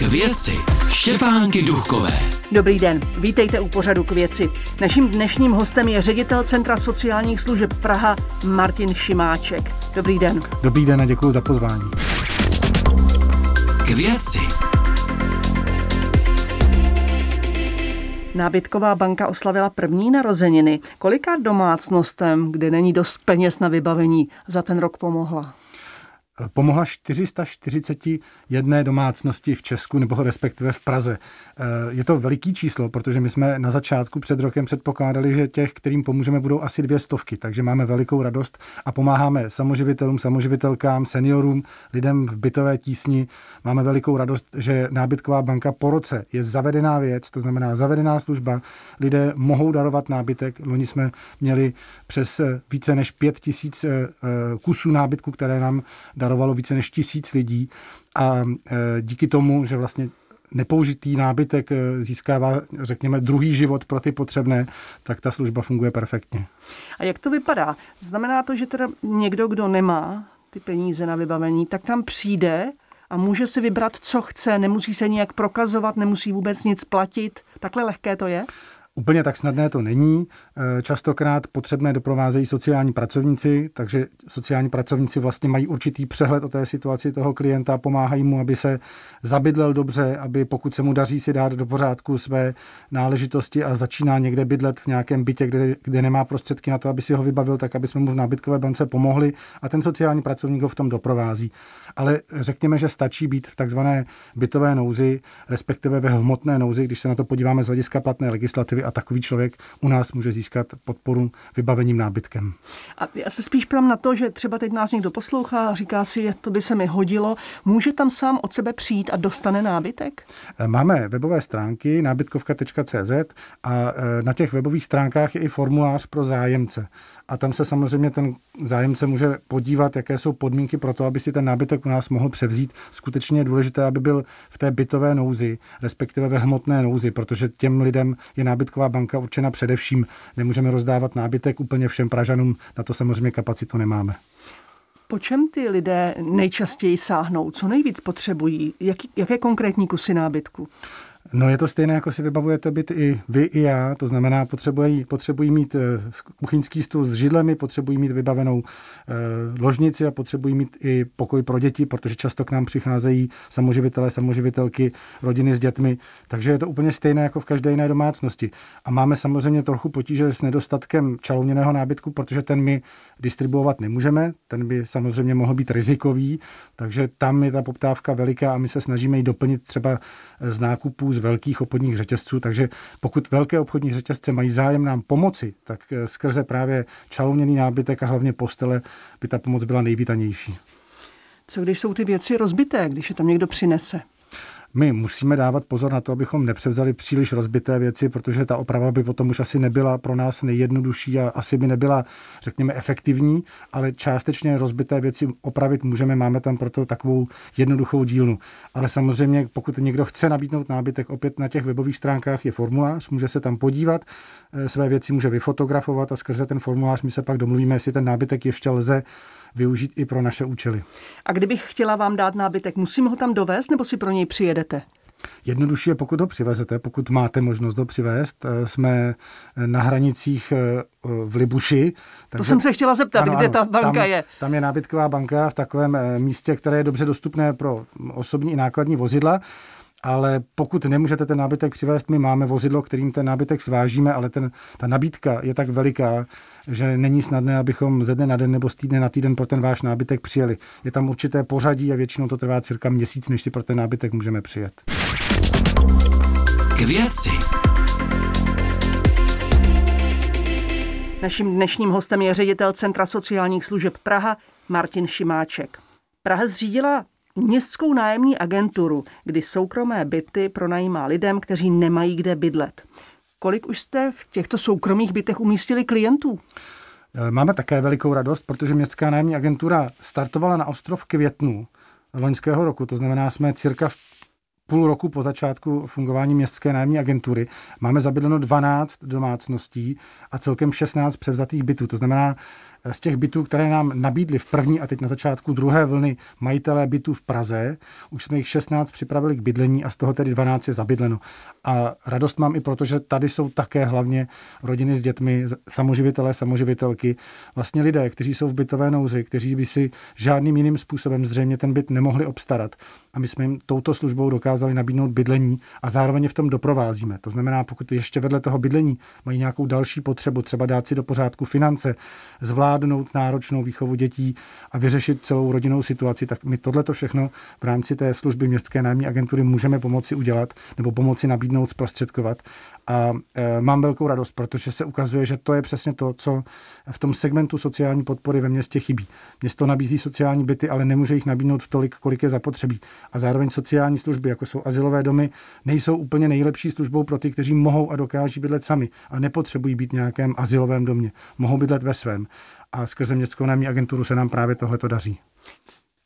K věci Štěpánky Duchové. Dobrý den, vítejte u pořadu k věci. Naším dnešním hostem je ředitel Centra sociálních služeb Praha Martin Šimáček. Dobrý den. Dobrý den a děkuji za pozvání. K věci Nábytková banka oslavila první narozeniny. Kolika domácnostem, kde není dost peněz na vybavení, za ten rok pomohla? Pomohla 441 domácnosti v Česku nebo respektive v Praze. Eh, je to veliký číslo, protože my jsme na začátku před rokem předpokládali, že těch, kterým pomůžeme, budou asi dvě stovky, takže máme velikou radost a pomáháme samoživitelům, samoživitelkám, seniorům, lidem v bytové tísni. Máme velikou radost, že nábytková banka po roce je zavedená věc, to znamená zavedená služba. Lidé mohou darovat nábytek. Loni jsme měli přes eh, více než pět tisíc eh, kusů nábytku, které nám darovalo více než tisíc lidí. A díky tomu, že vlastně nepoužitý nábytek eh, získává, řekněme, druhý život pro ty potřebné, tak ta služba funguje perfektně. A jak to vypadá? Znamená to, že teda někdo, kdo nemá ty peníze na vybavení, tak tam přijde a může si vybrat, co chce, nemusí se nijak prokazovat, nemusí vůbec nic platit. Takhle lehké to je? Úplně tak snadné to není. Eh, častokrát potřebné doprovázejí sociální pracovníci, takže sociální pracovníci vlastně mají určitý přehled o té situaci toho klienta, pomáhají mu, aby se zabydlel dobře, aby pokud se mu daří si dát do pořádku své náležitosti a začíná někde bydlet v nějakém bytě, kde, kde nemá prostředky na to, aby si ho vybavil, tak aby jsme mu v nábytkové bance pomohli a ten sociální pracovník ho v tom doprovází. Ale řekněme, že stačí být v takzvané bytové nouzi, respektive ve hmotné nouzi, když se na to podíváme z hlediska platné legislativy a takový člověk u nás může získat podporu vybavením nábytkem. A já se spíš ptám na to, že třeba teď nás někdo poslouchá a říká si, to by se mi hodilo. Může tam sám od sebe přijít a dostane nábytek? Eh, máme webové stránky nábytkovka.cz a eh, na těch webových stránkách je i formulář pro zájemce a tam se samozřejmě ten zájemce může podívat, jaké jsou podmínky pro to, aby si ten nábytek u nás mohl převzít. Skutečně je důležité, aby byl v té bytové nouzi, respektive ve hmotné nouzi, protože těm lidem je nábytková banka určena především. Nemůžeme rozdávat nábytek úplně všem Pražanům, na to samozřejmě kapacitu nemáme. Po čem ty lidé nejčastěji sáhnou? Co nejvíc potřebují? Jak, jaké konkrétní kusy nábytku? No je to stejné, jako si vybavujete byt i vy, i já. To znamená, potřebují, potřebují mít eh, kuchyňský stůl s židlemi, potřebují mít vybavenou eh, ložnici a potřebují mít i pokoj pro děti, protože často k nám přicházejí samoživitelé, samoživitelky, rodiny s dětmi. Takže je to úplně stejné jako v každé jiné domácnosti. A máme samozřejmě trochu potíže s nedostatkem čalouněného nábytku, protože ten my distribuovat nemůžeme. Ten by samozřejmě mohl být rizikový, takže tam je ta poptávka veliká a my se snažíme ji doplnit třeba z nákupů z velkých obchodních řetězců. Takže pokud velké obchodní řetězce mají zájem nám pomoci, tak eh, skrze právě čalouněný nábytek a hlavně postele by ta pomoc byla nejvítanější. Co když jsou ty věci rozbité, když je tam někdo přinese? My musíme dávat pozor na to, abychom nepřevzali příliš rozbité věci, protože ta oprava by potom už asi nebyla pro nás nejjednodušší a asi by nebyla, řekněme, efektivní, ale částečně rozbité věci opravit můžeme, máme tam proto takovou jednoduchou dílnu. Ale samozřejmě, pokud někdo chce nabídnout nábytek, opět na těch webových stránkách je formulář, může se tam podívat, eh, své věci může vyfotografovat a skrze ten formulář my se pak domluvíme, jestli ten nábytek ještě lze využít i pro naše účely. A kdybych chtěla vám dát nábytek, musím ho tam dovést nebo si pro něj přijedete? Jednodušší je, pokud ho přivezete, pokud máte možnost ho přivést. Eh, jsme na hranicích eh, v Libuši. Takže, to jsem se chtěla zeptat, ano, kde ano, ta banka tam, je. Tam je nábytková banka v takovém eh, místě, které je dobře dostupné pro osobní i nákladní vozidla ale pokud nemůžete ten nábytek přivést, my máme vozidlo, kterým ten nábytek svážíme, ale ten, ta nabídka je tak veliká, že není snadné, abychom ze dne na den nebo z týdne na týden pro ten váš nábytek přijeli. Je tam určité pořadí a většinou to trvá cirka měsíc, než si pro ten nábytek můžeme přijet. K věci. Naším dnešním hostem je ředitel Centra sociálních služeb Praha Martin Šimáček. Praha zřídila městskou nájemní agenturu, kdy soukromé byty pronajímá lidem, kteří nemají kde bydlet. Kolik už jste v těchto soukromých bytech umístili klientů? Eh, máme také velikou radost, protože městská nájemní agentura startovala na ostrov květnu loňského roku. To znamená, jsme cirka v půl roku po začátku fungování městské nájemní agentury. Máme zabydleno 12 domácností a celkem 16 převzatých bytů. To znamená, z těch bytů, které nám nabídli v první a teď na začátku druhé vlny majitelé bytů v Praze, už jsme jich 16 připravili k bydlení a z toho tedy 12 je zabydleno. A radost mám i proto, že tady jsou také hlavně rodiny s dětmi, samoživitelé, samoživitelky, vlastně lidé, kteří jsou v bytové nouzi, kteří by si žádným jiným způsobem zřejmě ten byt nemohli obstarat. A my jsme jim touto službou dokázali nabídnout bydlení a zároveň v tom doprovázíme. To znamená, pokud ještě vedle toho bydlení mají nějakou další potřebu, třeba dát si do pořádku finance, zvládnout náročnou výchovu dětí a vyřešit celou rodinnou situaci, tak my tohleto všechno v rámci té služby městské nájemní agentury můžeme pomoci udělat nebo pomoci nabídnout, zprostředkovat. A e, mám velkou radost, protože se ukazuje, že to je přesně to, co v tom segmentu sociální podpory ve městě chybí. Město nabízí sociální byty, ale nemůže jich nabídnout tolik, kolik je zapotřebí. A zároveň sociální služby, jako jsou asilové domy, nejsou úplně nejlepší službou pro ty, kteří mohou a dokáží bydlet sami a nepotřebují být v nějakém asilovém domě. Mohou bydlet ve svém. A skrze městskou nájemní agenturu se nám právě tohle to daří.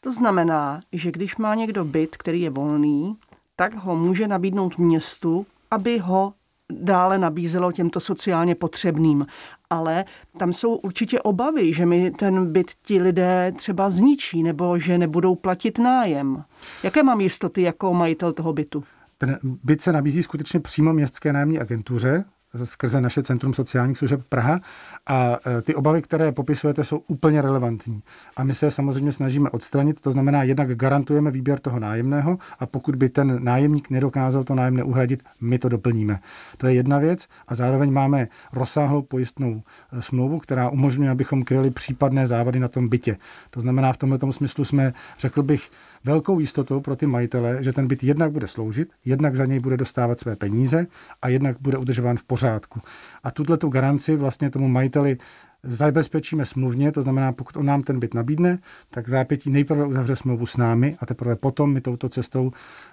To znamená, že když má někdo byt, který je volný, tak ho může nabídnout městu, aby ho dále nabízelo těmto sociálně potřebným. Ale tam jsou určitě obavy, že mi ten byt ti lidé třeba zničí nebo že nebudou platit nájem. Jaké mám jistoty jako majitel toho bytu? Ten byt se nabízí skutečně přímo městské nájemní agentuře, skrze naše Centrum sociálních služeb Praha a e, ty obavy, které popisujete, jsou úplně relevantní. A my se samozřejmě snažíme odstranit, to znamená, jednak garantujeme výběr toho nájemného a pokud by ten nájemník nedokázal to nájemné uhradit, my to doplníme. To je jedna věc a zároveň máme rozsáhlou pojistnou e, smlouvu, která umožňuje, abychom kryli případné závady na tom bytě. To znamená, v tomto smyslu jsme, řekl bych, velkou jistotou pro ty majitele, že ten byt jednak bude sloužit, jednak za něj bude dostávat své peníze a jednak bude udržován v pořádku. A tuto tu garanci vlastně tomu majiteli zabezpečíme smluvně, to znamená, pokud on nám ten byt nabídne, tak zápětí nejprve uzavře smlouvu s námi a teprve potom my touto cestou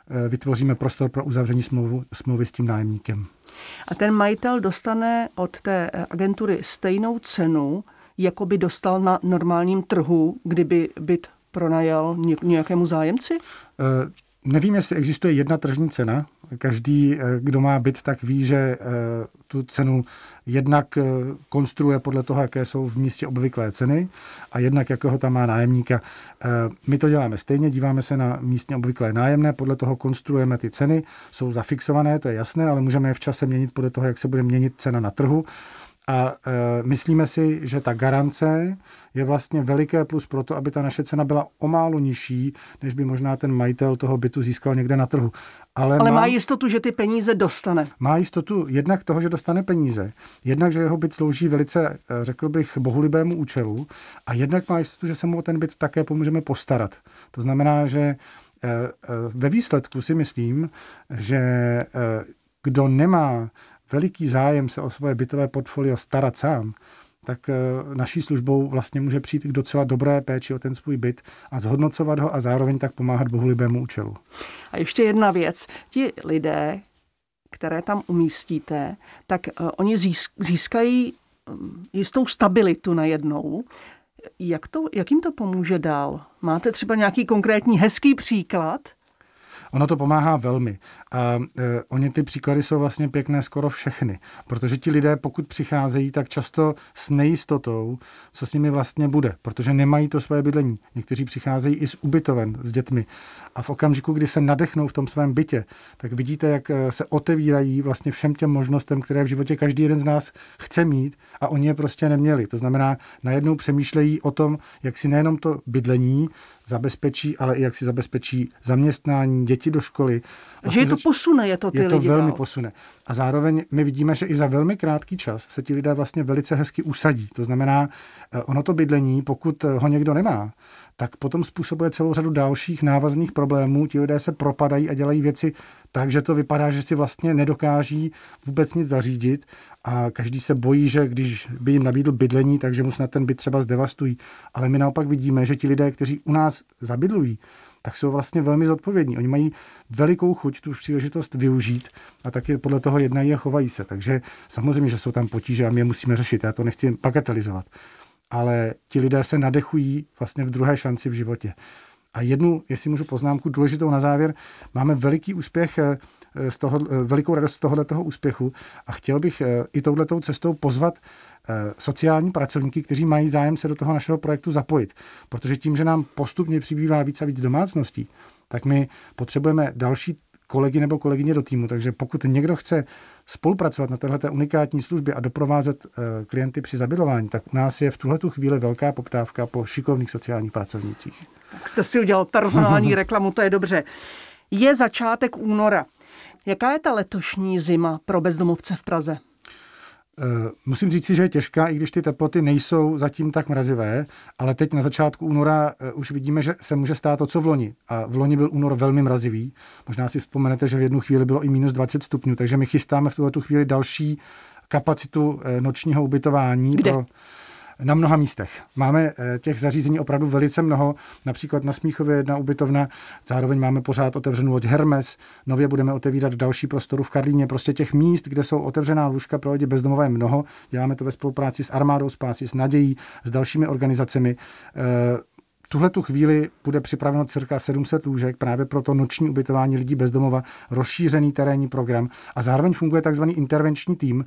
eh, vytvoříme prostor pro uzavření smlouvu, smlouvy s tím nájemníkem. A ten majitel dostane od té agentury stejnou cenu, jako by dostal na normálním trhu, kdyby byt pronajal nějakému zájemci? Uh, nevím, jestli existuje jedna tržní cena. Každý, eh, kdo má byt, tak ví, že eh, tu cenu jednak konstruuje podle toho, jaké jsou v místě obvyklé ceny a jednak jakého tam má nájemníka. My to děláme stejně, díváme se na místně obvyklé nájemné, podle toho konstruujeme ty ceny, jsou zafixované, to je jasné, ale můžeme je v čase měnit podle toho, jak se bude měnit cena na trhu. A e, myslíme si, že ta garance je vlastně veliké plus pro to, aby ta naše cena byla o málo nižší, než by možná ten majitel toho bytu získal někde na trhu. Ale, Ale má, má jistotu, že ty peníze dostane. Má jistotu jednak toho, že dostane peníze, jednak, že jeho byt slouží velice, e, řekl bych, bohulibému účelu a jednak má jistotu, že se mu o ten byt také pomůžeme postarat. To znamená, že e, ve výsledku si myslím, že kdo nemá veliký zájem se o svoje bytové portfolio starat sám, tak eh, naší službou vlastně může přijít k docela dobré péči o ten svůj byt a zhodnocovat ho a zároveň tak pomáhat bohulibému účelu. A ještě jedna věc. Ti lidé, které tam umístíte, tak uh, oni získají mm, jistou stabilitu najednou. Jak, to, jak jim to pomůže dál? Máte třeba nějaký konkrétní hezký příklad? Ono to pomáhá velmi. A e, oni ty příklady jsou vlastně pěkné skoro všechny, protože ti lidé, pokud přicházejí, tak často s nejistotou, co s nimi vlastně bude, protože nemají to své bydlení. Někteří přicházejí i z ubytoven s dětmi. A v okamžiku, kdy se nadechnou v tom svém bytě, tak vidíte, jak e, se otevírají vlastně všem těm možnostem, které v životě každý jeden z nás chce mít a oni je prostě neměli. To znamená, najednou přemýšlejí o tom, jak si nejenom to bydlení zabezpečí, ale i jak si zabezpečí zaměstnání, děti do školy. Vlastně že je to posune, je to ty Je to lidi velmi dál. posune. A zároveň my vidíme, že i za velmi krátký čas se ti lidé vlastně velice hezky usadí. To znamená, eh, ono to bydlení, pokud ho někdo nemá, tak potom způsobuje celou řadu dalších návazných problémů. Ti lidé se propadají a dělají věci tak, že to vypadá, že si vlastně nedokáží vůbec nic zařídit a každý se bojí, že když by jim nabídl bydlení, takže mu snad ten byt třeba zdevastují. Ale my naopak vidíme, že ti lidé, kteří u nás zabydlují, tak jsou vlastně velmi zodpovědní. Oni mají velikou chuť tu příležitost využít a taky podle toho jednají a chovají se. Takže samozřejmě, že jsou tam potíže a my je musíme řešit. Já to nechci bagatelizovat. Ale ti lidé se nadechují vlastně v druhé šanci v životě. A jednu, jestli můžu poznámku, důležitou na závěr, máme veliký úspěch eh, z toho, velikou radost z tohoto úspěchu a chtěl bych i touhletou cestou pozvat sociální pracovníky, kteří mají zájem se do toho našeho projektu zapojit. Protože tím, že nám postupně přibývá víc a víc domácností, tak my potřebujeme další kolegy nebo kolegyně do týmu. Takže pokud někdo chce spolupracovat na této unikátní službě a doprovázet eh, klienty při zabydlování, tak u nás je v tuhle chvíli velká poptávka po šikovných sociálních pracovnících. Tak jste si udělal personální reklamu, to je dobře. Je začátek února. Jaká je ta letošní zima pro bezdomovce v Praze? Eh, musím říct si, že je těžká, i když ty teploty nejsou zatím tak mrazivé, ale teď na začátku února eh, už vidíme, že se může stát to, co v loni. A v loni byl únor velmi mrazivý. Možná si vzpomenete, že v jednu chvíli bylo i minus 20 stupňů, takže my chystáme v tuto chvíli další kapacitu eh, nočního ubytování. Kde? Pro na mnoha místech. Máme eh, těch zařízení opravdu velice mnoho, například na Smíchově jedna ubytovna, zároveň máme pořád otevřenou loď Hermes, nově budeme otevírat další prostoru v Karlíně, prostě těch míst, kde jsou otevřená lůžka pro lidi bezdomové mnoho. Děláme to ve spolupráci s Armádou Spásy, s Nadějí, s dalšími organizacemi eh, tuhle tu chvíli bude připraveno cirka 700 lůžek právě pro to noční ubytování lidí bezdomova, rozšířený terénní program a zároveň funguje takzvaný intervenční tým,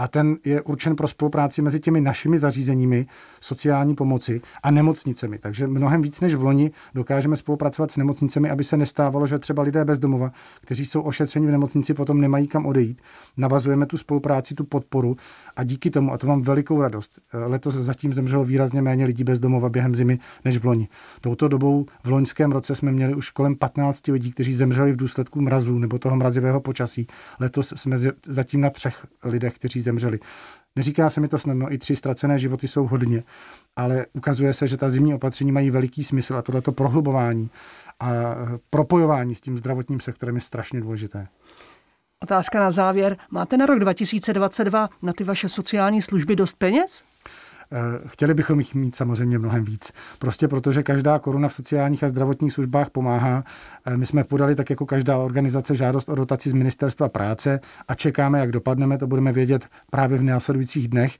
a ten je určen pro spolupráci mezi těmi našimi zařízeními sociální pomoci a nemocnicemi. Takže mnohem víc než v loni dokážeme spolupracovat s nemocnicemi, aby se nestávalo, že třeba lidé bez domova, kteří jsou ošetřeni v nemocnici, potom nemají kam odejít. Navazujeme tu spolupráci, tu podporu a díky tomu, a to mám velikou radost, letos zatím zemřelo výrazně méně lidí bez domova během zimy než v loni. Touto dobou v loňském roce jsme měli už kolem 15 lidí, kteří zemřeli v důsledku mrazů nebo toho mrazivého počasí. Letos jsme zatím na třech lidech, kteří zemřeli. Neříká se mi to snadno, i tři ztracené životy jsou hodně, ale ukazuje se, že ta zimní opatření mají veliký smysl a tohleto prohlubování a propojování s tím zdravotním sektorem je strašně důležité. Otázka na závěr. Máte na rok 2022 na ty vaše sociální služby dost peněz? Eh, chtěli bychom jich mít samozřejmě mnohem víc. Prostě protože každá koruna v sociálních a zdravotních službách pomáhá. Eh, my jsme podali tak jako každá organizace žádost o dotaci z Ministerstva práce a čekáme, jak dopadneme. To budeme vědět právě v následujících dnech.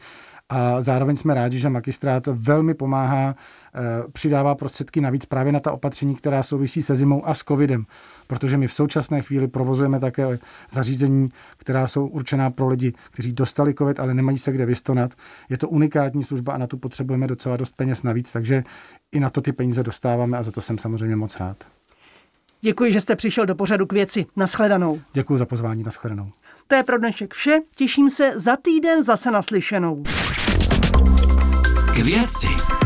A zároveň jsme rádi, že magistrát velmi pomáhá, eh, přidává prostředky navíc právě na ta opatření, která souvisí se zimou a s covidem. Protože my v současné chvíli provozujeme také zařízení, která jsou určená pro lidi, kteří dostali covid, ale nemají se kde vystonat. Je to unikátní služba a na tu potřebujeme docela dost peněz navíc, takže i na to ty peníze dostáváme a za to jsem samozřejmě moc rád. Děkuji, že jste přišel do pořadu k věci. Naschledanou. Děkuji za pozvání. Naschledanou. To je pro dnešek vše. Těším se za týden zase naslyšenou. K věci.